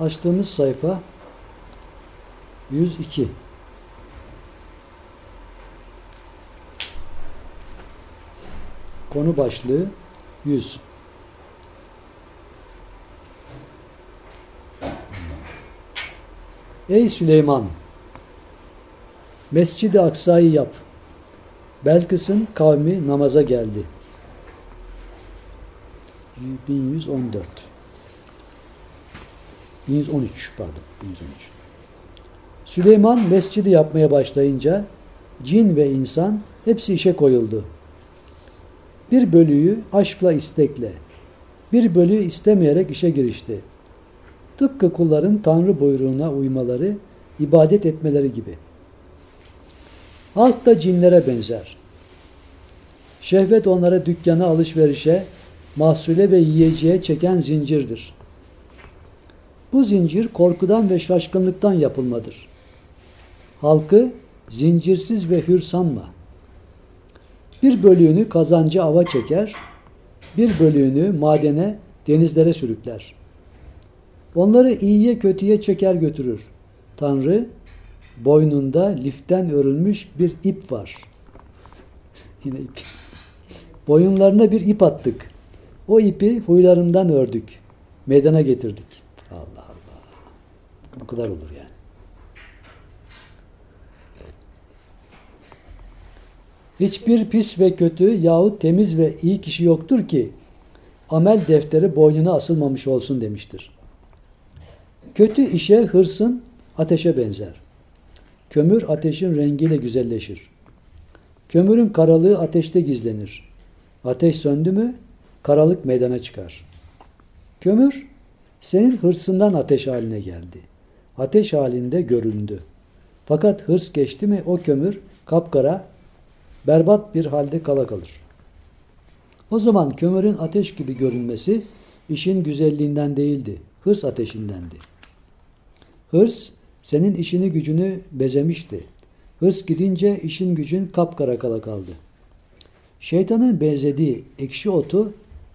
Açtığımız sayfa 102. Konu başlığı 100. Ey Süleyman! Mescid-i Aksa'yı yap. Belkıs'ın kavmi namaza geldi. 1114 1113 pardon 1113 Süleyman mescidi yapmaya başlayınca cin ve insan hepsi işe koyuldu. Bir bölüğü aşkla istekle, bir bölüğü istemeyerek işe girişti. Tıpkı kulların Tanrı buyruğuna uymaları, ibadet etmeleri gibi. Halk da cinlere benzer. Şehvet onları dükkana alışverişe, mahsule ve yiyeceğe çeken zincirdir. Bu zincir korkudan ve şaşkınlıktan yapılmadır. Halkı zincirsiz ve hür sanma. Bir bölüğünü kazancı ava çeker, bir bölüğünü madene, denizlere sürükler. Onları iyiye kötüye çeker götürür. Tanrı boynunda liften örülmüş bir ip var. Yine ip. Boyunlarına bir ip attık. O ipi huylarından ördük. Meydana getirdik. Allah Allah. Bu kadar olur yani. Hiçbir pis ve kötü yahut temiz ve iyi kişi yoktur ki amel defteri boynuna asılmamış olsun demiştir. Kötü işe hırsın ateşe benzer. Kömür ateşin rengiyle güzelleşir. Kömürün karalığı ateşte gizlenir. Ateş söndü mü karalık meydana çıkar. Kömür senin hırsından ateş haline geldi. Ateş halinde göründü. Fakat hırs geçti mi o kömür kapkara, berbat bir halde kala kalır. O zaman kömürün ateş gibi görünmesi işin güzelliğinden değildi, hırs ateşindendi. Hırs senin işini gücünü bezemişti. Hırs gidince işin gücün kapkara kala kaldı. Şeytanın benzediği ekşi otu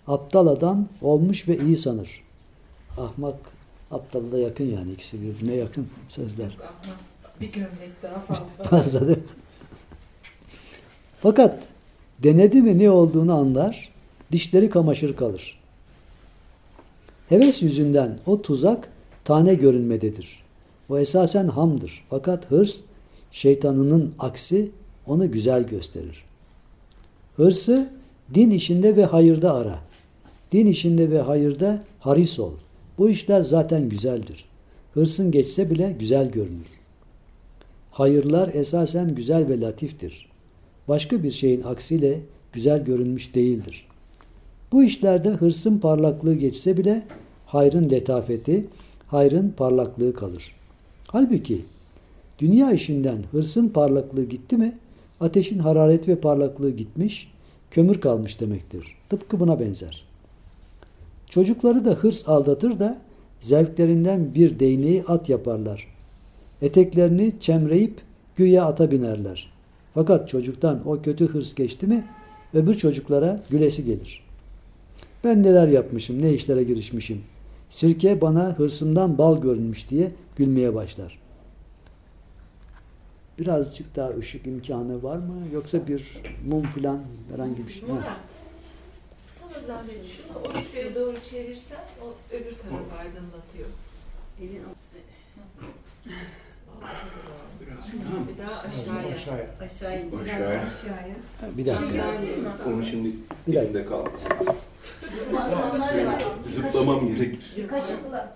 aptal adam olmuş ve iyi sanır. Ahmak aptala da yakın yani ikisi birbirine yakın sözler. Ama bir gömlek daha fazla. Fazla değil mi? Fakat denedi mi ne olduğunu anlar, dişleri kamaşır kalır. Heves yüzünden o tuzak tane görünmededir. O esasen hamdır. Fakat hırs şeytanının aksi onu güzel gösterir. Hırsı din işinde ve hayırda ara. Din işinde ve hayırda haris ol. Bu işler zaten güzeldir. Hırsın geçse bile güzel görünür. Hayırlar esasen güzel ve latiftir. Başka bir şeyin aksiyle güzel görünmüş değildir. Bu işlerde hırsın parlaklığı geçse bile hayrın letafeti, hayrın parlaklığı kalır. Halbuki dünya işinden hırsın parlaklığı gitti mi ateşin hararet ve parlaklığı gitmiş, kömür kalmış demektir. Tıpkı buna benzer. Çocukları da hırs aldatır da zevklerinden bir değneği at yaparlar. Eteklerini çemreyip güya ata binerler. Fakat çocuktan o kötü hırs geçti mi öbür çocuklara gülesi gelir. Ben neler yapmışım, ne işlere girişmişim. Sirke bana hırsımdan bal görünmüş diye gülmeye başlar. Birazcık daha ışık imkanı var mı? Yoksa bir mum filan herhangi bir şey. Ha. Sana zahmet şunu ortaya doğru çevirsen o öbür tarafı aydınlatıyor. Bir daha aşağıya. Aşağıya. Aşağı in. Aşağıya. Aşağıya. Bir dakika. Sandalye. Onu şimdi Bir dakika. elimde kaldı. Sandalye var. Zıplamam gerekir. Kaşıkla.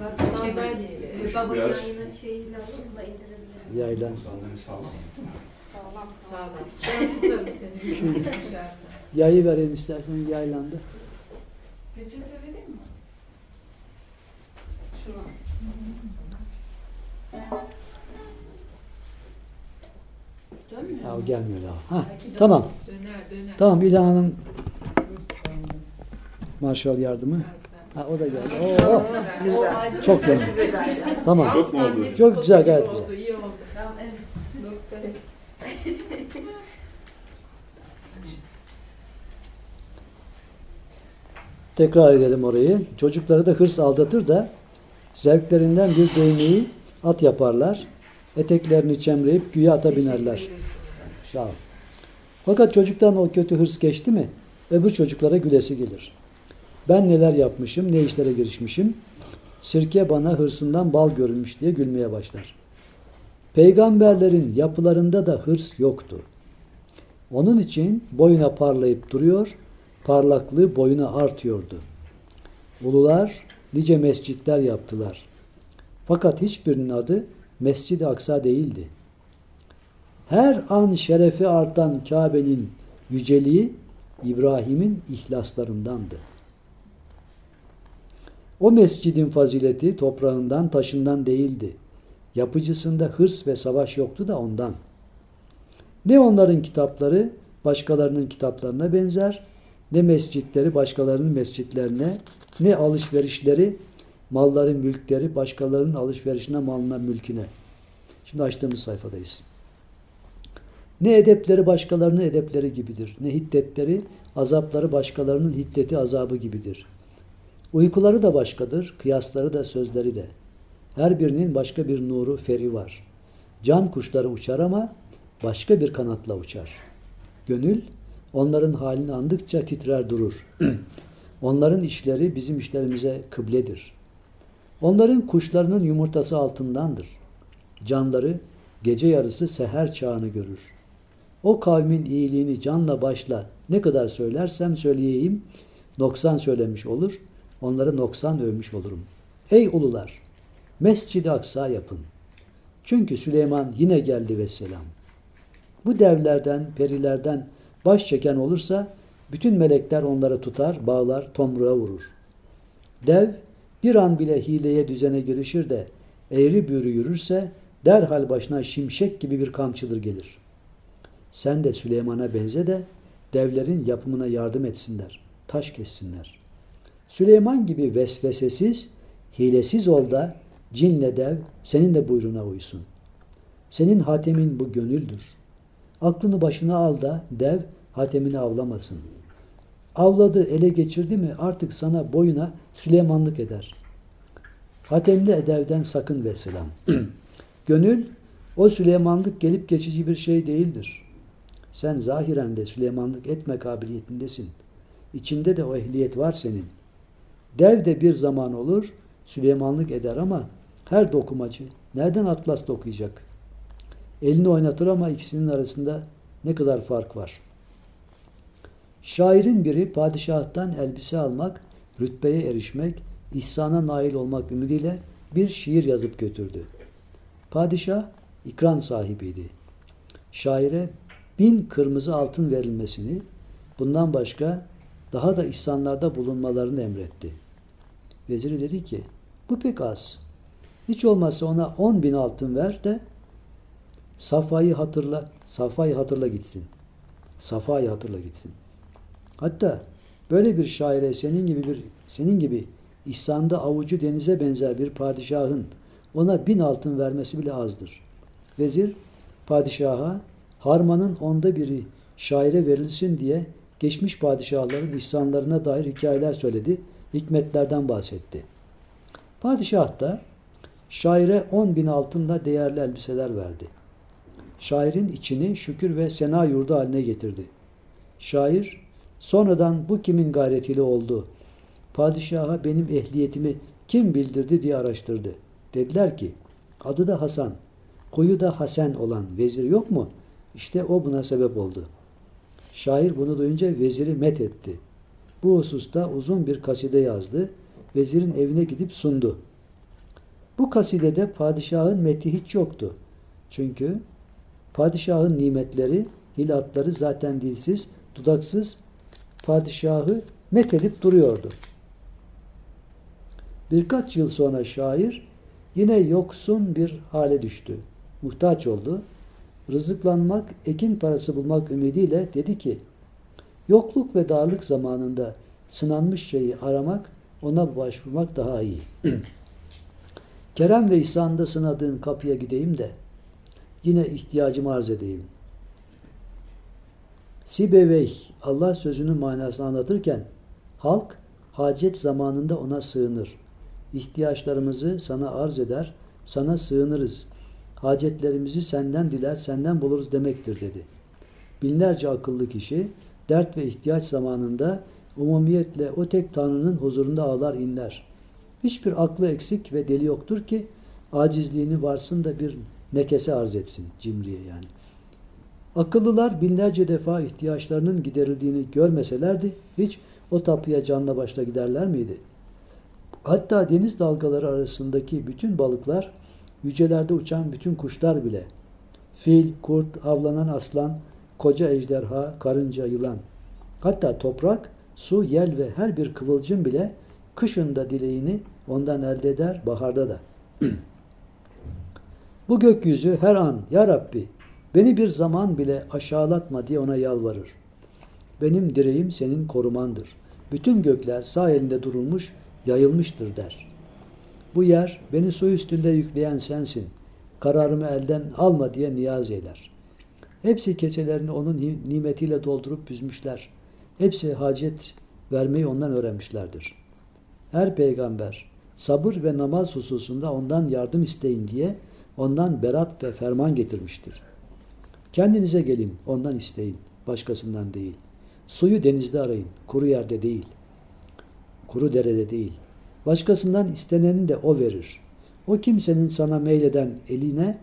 Bak sandalyeyle. Baba Biraz- yayını şeyiyle alıp da indirebilirim. Yaylan. Sandalye sağlam. Sağlam Sağlam. Ben tutarım seni. Şimdi- Düşersen. Yayı vereyim istersen yaylandı. Peçete vereyim mi? Şunu. Dönmüyor Ya mu? gelmiyor daha. Ha, tamam. Döner döner. Tamam İlhan Hanım Marshall yardımı. Ha, o da geldi. Oo, Güzel. çok yanı. Tamam. Çok mu oldu? Çok güzel, gayet güzel. iyi oldu. Tamam evet. Doktor. Tekrar edelim orayı. Çocukları da hırs aldatır da Zevklerinden bir değneği at yaparlar. Eteklerini çemreyip güya ata binerler. Sağ ol. Fakat çocuktan o kötü hırs geçti mi öbür çocuklara gülesi gelir. Ben neler yapmışım, ne işlere girişmişim. Sirke bana hırsından bal görünmüş diye gülmeye başlar. Peygamberlerin yapılarında da hırs yoktu. Onun için boyuna parlayıp duruyor, parlaklığı boyuna artıyordu. Ulular nice mescitler yaptılar. Fakat hiçbirinin adı Mescid-i Aksa değildi. Her an şerefi artan Kabe'nin yüceliği İbrahim'in ihlaslarındandı. O mescidin fazileti toprağından, taşından değildi. Yapıcısında hırs ve savaş yoktu da ondan. Ne onların kitapları başkalarının kitaplarına benzer, ne mescitleri başkalarının mescitlerine, ne alışverişleri, malları, mülkleri başkalarının alışverişine, malına, mülküne. Şimdi açtığımız sayfadayız. Ne edepleri başkalarının edepleri gibidir. Ne hiddetleri, azapları başkalarının hiddeti, azabı gibidir. Uykuları da başkadır, kıyasları da, sözleri de. Her birinin başka bir nuru, feri var. Can kuşları uçar ama başka bir kanatla uçar. Gönül, onların halini andıkça titrer durur. onların işleri bizim işlerimize kıbledir. Onların kuşlarının yumurtası altındandır. Canları gece yarısı seher çağını görür. O kavmin iyiliğini canla başla ne kadar söylersem söyleyeyim, noksan söylemiş olur, onları noksan övmüş olurum. Ey ulular! Mescid-i Aksa yapın. Çünkü Süleyman yine geldi ve selam. Bu devlerden, perilerden baş çeken olursa bütün melekler onları tutar, bağlar, tomruğa vurur. Dev bir an bile hileye düzene girişir de eğri büğrü yürürse derhal başına şimşek gibi bir kamçıdır gelir. Sen de Süleyman'a benze de devlerin yapımına yardım etsinler, taş kessinler. Süleyman gibi vesvesesiz, hilesiz ol da cinle dev senin de buyruğuna uysun. Senin hatemin bu gönüldür. Aklını başına al da dev hatemini avlamasın. Avladı, ele geçirdi mi artık sana boyuna Süleymanlık eder. Hatemli edevden sakın ve selam. Gönül o Süleymanlık gelip geçici bir şey değildir. Sen zahiren de Süleymanlık etme kabiliyetindesin. İçinde de o ehliyet var senin. Dev de bir zaman olur, Süleymanlık eder ama her dokumacı nereden atlas dokuyacak? Elini oynatır ama ikisinin arasında ne kadar fark var? Şairin biri padişahtan elbise almak, rütbeye erişmek, ihsana nail olmak ümidiyle bir şiir yazıp götürdü. Padişah ikram sahibiydi. Şaire bin kırmızı altın verilmesini, bundan başka daha da ihsanlarda bulunmalarını emretti. Veziri dedi ki, bu pek az. Hiç olmazsa ona on bin altın ver de Safa'yı hatırla, Safa'yı hatırla gitsin. Safa'yı hatırla gitsin. Hatta böyle bir şaire senin gibi bir senin gibi İhsan'da avucu denize benzer bir padişahın ona bin altın vermesi bile azdır. Vezir padişaha harmanın onda biri şaire verilsin diye geçmiş padişahların ihsanlarına dair hikayeler söyledi, hikmetlerden bahsetti. Padişah da şaire on bin altınla değerli elbiseler verdi. Şairin içini şükür ve sena yurdu haline getirdi. Şair sonradan bu kimin gayretiyle oldu? Padişaha benim ehliyetimi kim bildirdi diye araştırdı. Dediler ki adı da Hasan, koyu da Hasan olan vezir yok mu? İşte o buna sebep oldu. Şair bunu duyunca veziri met etti. Bu hususta uzun bir kaside yazdı. Vezirin evine gidip sundu. Bu kasidede padişahın meti hiç yoktu. Çünkü padişahın nimetleri, hilatları zaten dilsiz, dudaksız padişahı met edip duruyordu. Birkaç yıl sonra şair yine yoksun bir hale düştü. Muhtaç oldu. Rızıklanmak, ekin parası bulmak ümidiyle dedi ki, yokluk ve darlık zamanında sınanmış şeyi aramak, ona başvurmak daha iyi. Kerem ve İhsan'da sınadığın kapıya gideyim de yine ihtiyacımı arz edeyim. Sibevey Allah sözünün manasını anlatırken halk hacet zamanında ona sığınır. ihtiyaçlarımızı sana arz eder, sana sığınırız. Hacetlerimizi senden diler, senden buluruz demektir dedi. Binlerce akıllı kişi dert ve ihtiyaç zamanında umumiyetle o tek Tanrı'nın huzurunda ağlar inler. Hiçbir aklı eksik ve deli yoktur ki acizliğini varsın da bir nekese arz etsin cimriye yani. Akıllılar binlerce defa ihtiyaçlarının giderildiğini görmeselerdi hiç o tapıya canla başla giderler miydi? Hatta deniz dalgaları arasındaki bütün balıklar, yücelerde uçan bütün kuşlar bile, fil, kurt, avlanan aslan, koca ejderha, karınca, yılan, hatta toprak, su, yel ve her bir kıvılcım bile kışında dileğini ondan elde eder, baharda da. Bu gökyüzü her an, Ya Rabbi, beni bir zaman bile aşağılatma diye ona yalvarır. Benim direğim senin korumandır. Bütün gökler sağ elinde durulmuş, yayılmıştır der. Bu yer beni su üstünde yükleyen sensin. Kararımı elden alma diye niyaz eyler. Hepsi keselerini onun ni- nimetiyle doldurup büzmüşler. Hepsi hacet vermeyi ondan öğrenmişlerdir. Her peygamber sabır ve namaz hususunda ondan yardım isteyin diye ondan berat ve ferman getirmiştir. Kendinize gelin, ondan isteyin, başkasından değil. Suyu denizde arayın, kuru yerde değil. Kuru derede değil. Başkasından isteneni de o verir. O kimsenin sana meyleden eline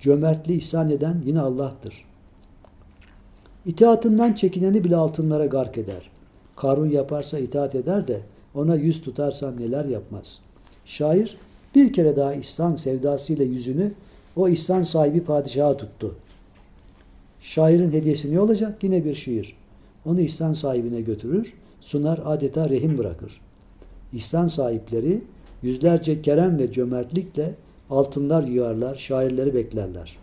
cömertli ihsan eden yine Allah'tır. İtaatından çekineni bile altınlara gark eder. Karun yaparsa itaat eder de ona yüz tutarsan neler yapmaz. Şair bir kere daha ihsan sevdasıyla yüzünü o ihsan sahibi padişaha tuttu. Şairin hediyesi ne olacak? Yine bir şiir. Onu ihsan sahibine götürür, sunar adeta rehin bırakır. İhsan sahipleri yüzlerce kerem ve cömertlikle altınlar yığarlar, şairleri beklerler.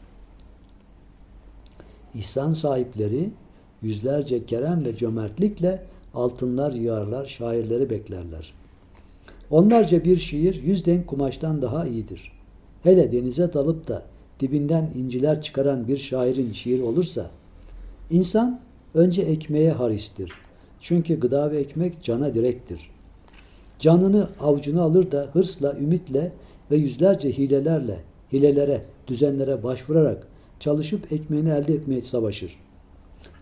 İhsan sahipleri yüzlerce kerem ve cömertlikle altınlar yığarlar, şairleri beklerler. Onlarca bir şiir yüz denk kumaştan daha iyidir. Hele denize dalıp da dibinden inciler çıkaran bir şairin şiir olursa, insan önce ekmeğe haristir. Çünkü gıda ve ekmek cana direktir. Canını avucuna alır da hırsla, ümitle ve yüzlerce hilelerle, hilelere, düzenlere başvurarak çalışıp ekmeğini elde etmeye savaşır.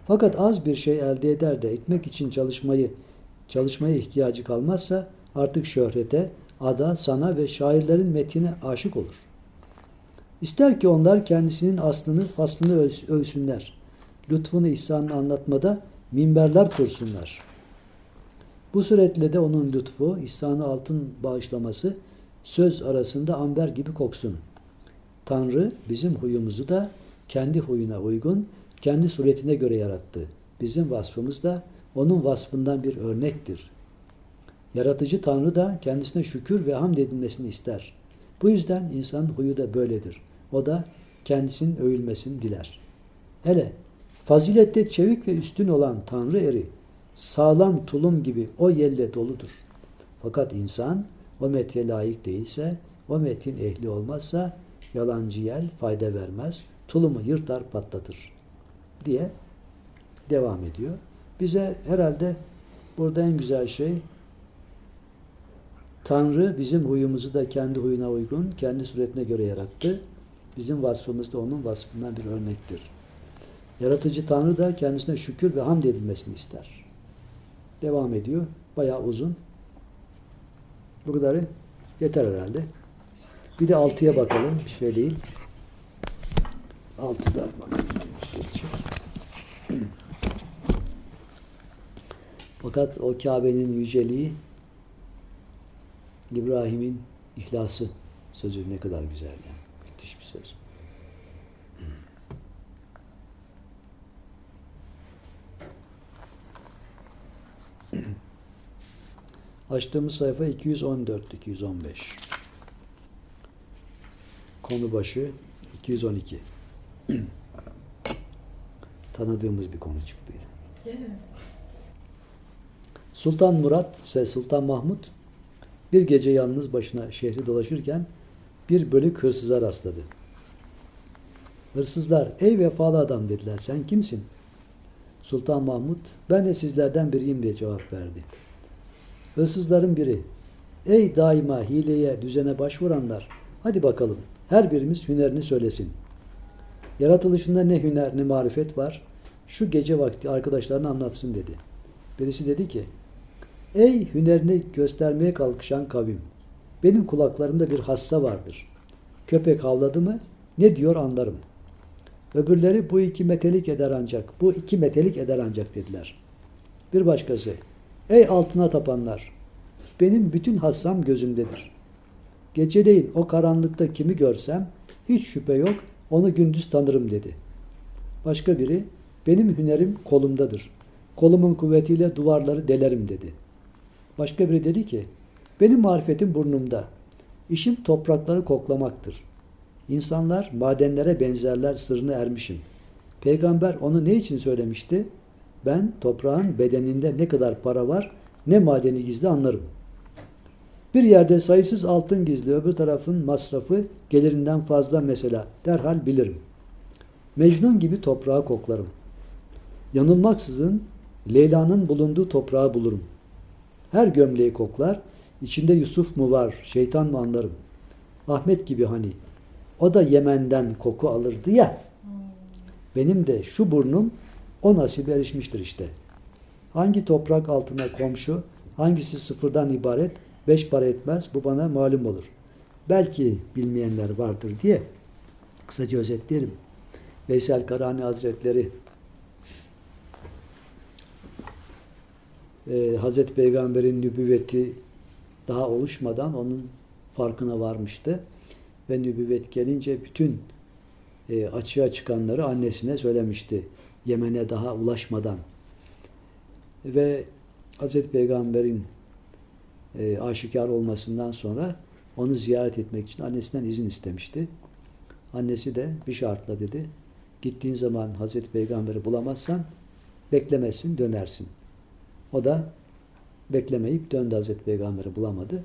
Fakat az bir şey elde eder de ekmek için çalışmayı, çalışmaya ihtiyacı kalmazsa artık şöhrete, ada, sana ve şairlerin metine aşık olur. İster ki onlar kendisinin aslını, faslını övsünler. Lütfunu, ihsanını anlatmada minberler kursunlar. Bu suretle de onun lütfu, ihsanı altın bağışlaması söz arasında amber gibi koksun. Tanrı bizim huyumuzu da kendi huyuna uygun, kendi suretine göre yarattı. Bizim vasfımız da onun vasfından bir örnektir. Yaratıcı Tanrı da kendisine şükür ve hamd edilmesini ister. Bu yüzden insanın huyu da böyledir. O da kendisinin övülmesini diler. Hele fazilette çevik ve üstün olan Tanrı eri sağlam tulum gibi o yelle doludur. Fakat insan o metye layık değilse, o metin ehli olmazsa yalancı yel fayda vermez, tulumu yırtar patlatır diye devam ediyor. Bize herhalde burada en güzel şey Tanrı bizim huyumuzu da kendi huyuna uygun, kendi suretine göre yarattı. Bizim vasfımız da onun vasfından bir örnektir. Yaratıcı Tanrı da kendisine şükür ve hamd edilmesini ister. Devam ediyor. Bayağı uzun. Bu kadarı yeter herhalde. Bir de altıya bakalım. Bir şey değil. Altıda bakalım. Fakat o Kabe'nin yüceliği İbrahim'in ihlası sözü ne kadar güzel yani. Müthiş bir söz. Açtığımız sayfa 214, 215. Konu başı 212. Tanıdığımız bir konu çıktı. Gene. Sultan Murat ise Sultan Mahmut bir gece yalnız başına şehri dolaşırken bir bölük hırsıza rastladı. Hırsızlar, ey vefalı adam dediler, sen kimsin? Sultan Mahmut, ben de sizlerden biriyim diye cevap verdi. Hırsızların biri, Ey daima hileye, düzene başvuranlar, hadi bakalım her birimiz hünerini söylesin. Yaratılışında ne hüner ne marifet var. Şu gece vakti arkadaşlarına anlatsın dedi. Birisi dedi ki, Ey hünerini göstermeye kalkışan kavim, benim kulaklarımda bir hassa vardır. Köpek havladı mı ne diyor anlarım. Öbürleri bu iki metelik eder ancak, bu iki metelik eder ancak dediler. Bir başkası, ey altına tapanlar, benim bütün hassam gözümdedir. Geceleyin o karanlıkta kimi görsem hiç şüphe yok onu gündüz tanırım dedi. Başka biri benim hünerim kolumdadır. Kolumun kuvvetiyle duvarları delerim dedi. Başka biri dedi ki benim marifetim burnumda. İşim toprakları koklamaktır. İnsanlar madenlere benzerler sırrını ermişim. Peygamber onu ne için söylemişti? Ben toprağın bedeninde ne kadar para var ne madeni gizli anlarım. Bir yerde sayısız altın gizli öbür tarafın masrafı gelirinden fazla mesela derhal bilirim. Mecnun gibi toprağı koklarım. Yanılmaksızın Leyla'nın bulunduğu toprağı bulurum. Her gömleği koklar, içinde Yusuf mu var, şeytan mı anlarım. Ahmet gibi hani. O da Yemen'den koku alırdı ya. Benim de şu burnum o nasibe erişmiştir işte. Hangi toprak altına komşu, hangisi sıfırdan ibaret, beş para etmez, bu bana malum olur. Belki bilmeyenler vardır diye kısaca özetlerim. Veysel Karani Hazretleri e, Hazreti Peygamber'in nübüvveti daha oluşmadan onun farkına varmıştı. Ve nübüvvet gelince bütün e, açığa çıkanları annesine söylemişti. Yemen'e daha ulaşmadan. Ve Hazreti Peygamber'in e, aşikar olmasından sonra onu ziyaret etmek için annesinden izin istemişti. Annesi de bir şartla dedi. Gittiğin zaman Hazreti Peygamber'i bulamazsan beklemezsin, dönersin. O da beklemeyip döndü Hazreti Peygamber'i bulamadı.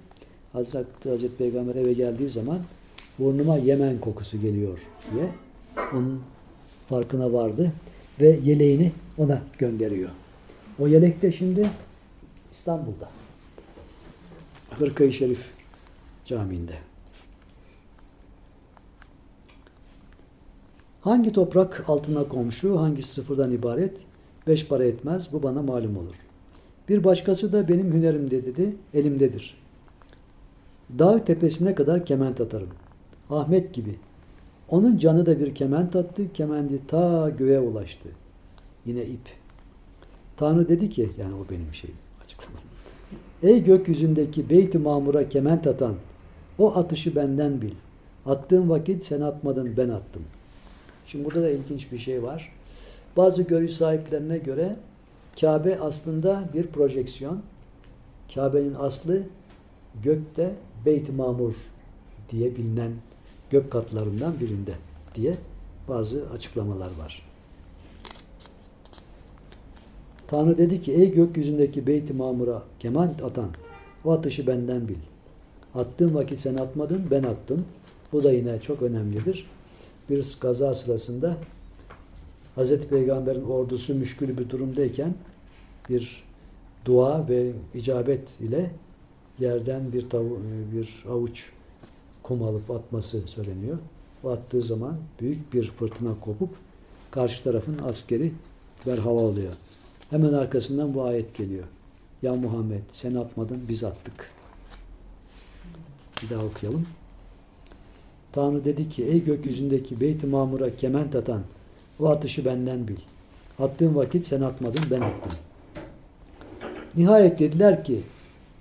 Hazreti, Hazreti Peygamber eve geldiği zaman burnuma Yemen kokusu geliyor diye onun farkına vardı ve yeleğini ona gönderiyor. O yelek de şimdi İstanbul'da. Hırkayı Şerif Camii'nde. Hangi toprak altına komşu, hangisi sıfırdan ibaret, beş para etmez, bu bana malum olur. Bir başkası da benim hünerimde dedi, elimdedir. Dağ tepesine kadar kement atarım. Ahmet gibi. Onun canı da bir kement attı, kemendi ta göğe ulaştı. Yine ip. Tanrı dedi ki, yani o benim şeyim, açıklamam. Ey gökyüzündeki beyt-i mamura kement atan, o atışı benden bil. Attığım vakit sen atmadın, ben attım. Şimdi burada da ilginç bir şey var. Bazı görüş sahiplerine göre Kabe aslında bir projeksiyon. Kabe'nin aslı gökte Beyt-i Mamur diye bilinen gök katlarından birinde diye bazı açıklamalar var. Tanrı dedi ki ey gökyüzündeki Beyt-i Mamur'a keman atan o atışı benden bil. Attığım vakit sen atmadın ben attım. Bu da yine çok önemlidir. Bir kaza sırasında Hazreti Peygamber'in ordusu müşkül bir durumdayken bir dua ve icabet ile yerden bir tavu, bir avuç kum alıp atması söyleniyor. O attığı zaman büyük bir fırtına kopup karşı tarafın askeri berhava oluyor. Hemen arkasından bu ayet geliyor. Ya Muhammed sen atmadın biz attık. Bir daha okuyalım. Tanrı dedi ki ey gökyüzündeki Beyt-i Mamur'a kement atan o atışı benden bil. Attığın vakit sen atmadın ben attım. Nihayet dediler ki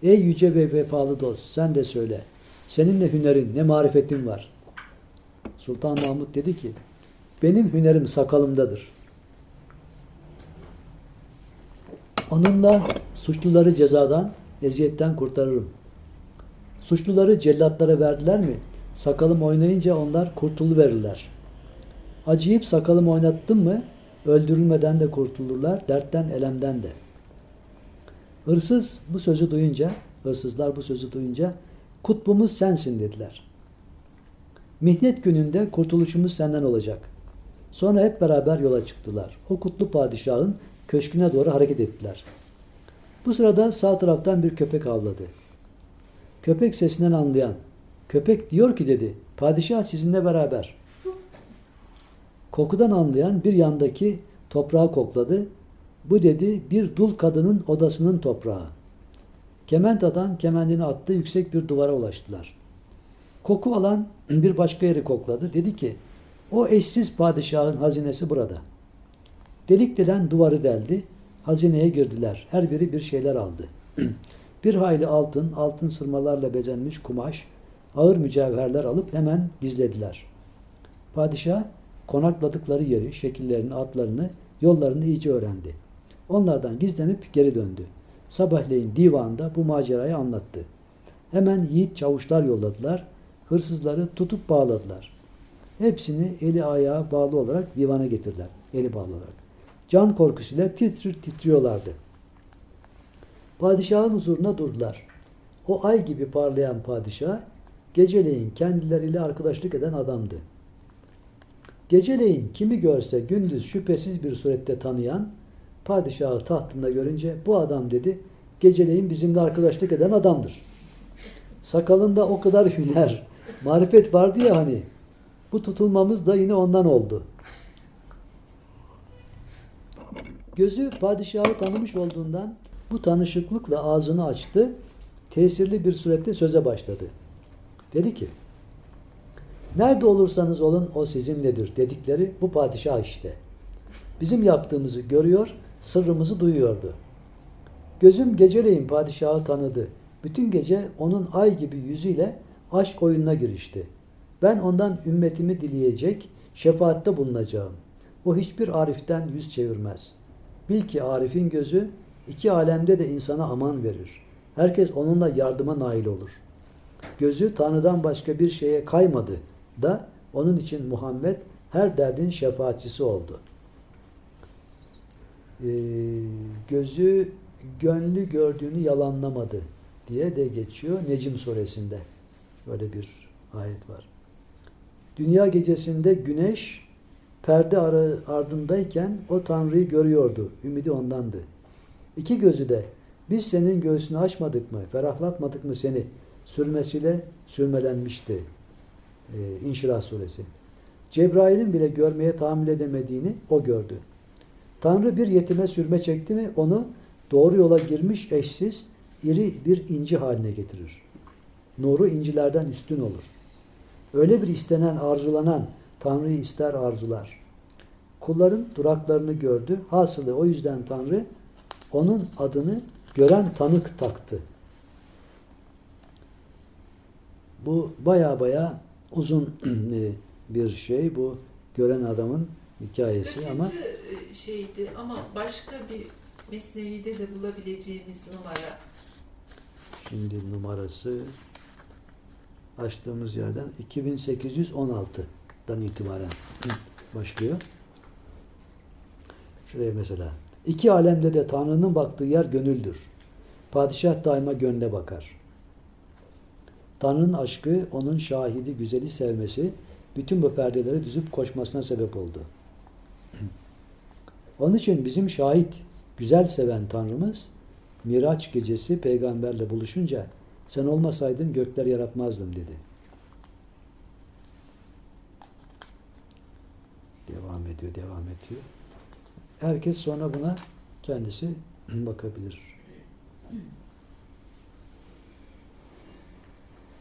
ey yüce ve vefalı dost sen de söyle. Senin ne hünerin ne marifetin var. Sultan Mahmud dedi ki benim hünerim sakalımdadır. Onunla suçluları cezadan, eziyetten kurtarırım. Suçluları cellatlara verdiler mi? Sakalım oynayınca onlar kurtuluverirler. Acıyıp sakalımı oynattım mı? Öldürülmeden de kurtulurlar, dertten, elemden de. Hırsız bu sözü duyunca, hırsızlar bu sözü duyunca, kutbumuz sensin dediler. Mihnet gününde kurtuluşumuz senden olacak. Sonra hep beraber yola çıktılar. O kutlu padişahın köşküne doğru hareket ettiler. Bu sırada sağ taraftan bir köpek avladı. Köpek sesinden anlayan. Köpek diyor ki dedi, padişah sizinle beraber. Kokudan anlayan bir yandaki toprağı kokladı. Bu dedi bir dul kadının odasının toprağı. Kement atan kemendini attı yüksek bir duvara ulaştılar. Koku alan bir başka yeri kokladı. Dedi ki o eşsiz padişahın hazinesi burada. Delik delen duvarı deldi. Hazineye girdiler. Her biri bir şeyler aldı. bir hayli altın, altın sırmalarla bezenmiş kumaş, ağır mücevherler alıp hemen gizlediler. Padişah konakladıkları yeri, şekillerini, atlarını, yollarını iyice öğrendi. Onlardan gizlenip geri döndü. Sabahleyin divanda bu macerayı anlattı. Hemen yiğit çavuşlar yolladılar. Hırsızları tutup bağladılar. Hepsini eli ayağı bağlı olarak divana getirdiler. Eli bağlı olarak. Can korkusuyla titrir titriyorlardı. Padişahın huzuruna durdular. O ay gibi parlayan padişah geceleyin kendileriyle arkadaşlık eden adamdı. Geceleyin kimi görse gündüz şüphesiz bir surette tanıyan padişahı tahtında görünce bu adam dedi geceleyin bizimle arkadaşlık eden adamdır. Sakalında o kadar hüner, marifet vardı ya hani bu tutulmamız da yine ondan oldu. Gözü padişahı tanımış olduğundan bu tanışıklıkla ağzını açtı. Tesirli bir surette söze başladı. Dedi ki, Nerede olursanız olun o sizinledir dedikleri bu padişah işte. Bizim yaptığımızı görüyor, sırrımızı duyuyordu. Gözüm geceleyin padişahı tanıdı. Bütün gece onun ay gibi yüzüyle aşk oyununa girişti. Ben ondan ümmetimi dileyecek, şefaatte bulunacağım. O hiçbir ariften yüz çevirmez. Bil ki arifin gözü iki alemde de insana aman verir. Herkes onunla yardıma nail olur. Gözü Tanrı'dan başka bir şeye kaymadı da onun için Muhammed her derdin şefaatçisi oldu. Ee, gözü gönlü gördüğünü yalanlamadı diye de geçiyor Necim suresinde. Böyle bir ayet var. Dünya gecesinde güneş perde ardındayken o Tanrı'yı görüyordu. Ümidi ondandı. İki gözü de biz senin göğsünü açmadık mı, ferahlatmadık mı seni sürmesiyle sürmelenmişti. Ee, İnşirah suresi. Cebrail'in bile görmeye tahammül edemediğini o gördü. Tanrı bir yetime sürme çekti mi onu doğru yola girmiş eşsiz iri bir inci haline getirir. Nuru incilerden üstün olur. Öyle bir istenen, arzulanan Tanrı'yı ister arzular. Kulların duraklarını gördü. Hasılı o yüzden Tanrı onun adını gören tanık taktı. Bu baya baya uzun e, bir şey. Bu gören adamın hikayesi Kaçıncı ama e, şeydi ama başka bir Mesnevi'de de bulabileceğimiz numara. şimdi numarası açtığımız yerden 2816'dan itibaren başlıyor. Şuraya mesela. İki alemde de Tanrı'nın baktığı yer gönüldür. Padişah daima gönle bakar. Tanrı'nın aşkı, onun şahidi, güzeli sevmesi bütün bu perdeleri düzüp koşmasına sebep oldu. Onun için bizim şahit, güzel seven Tanrımız Miraç gecesi peygamberle buluşunca sen olmasaydın gökler yaratmazdım dedi. Devam ediyor, devam ediyor. Herkes sonra buna kendisi bakabilir.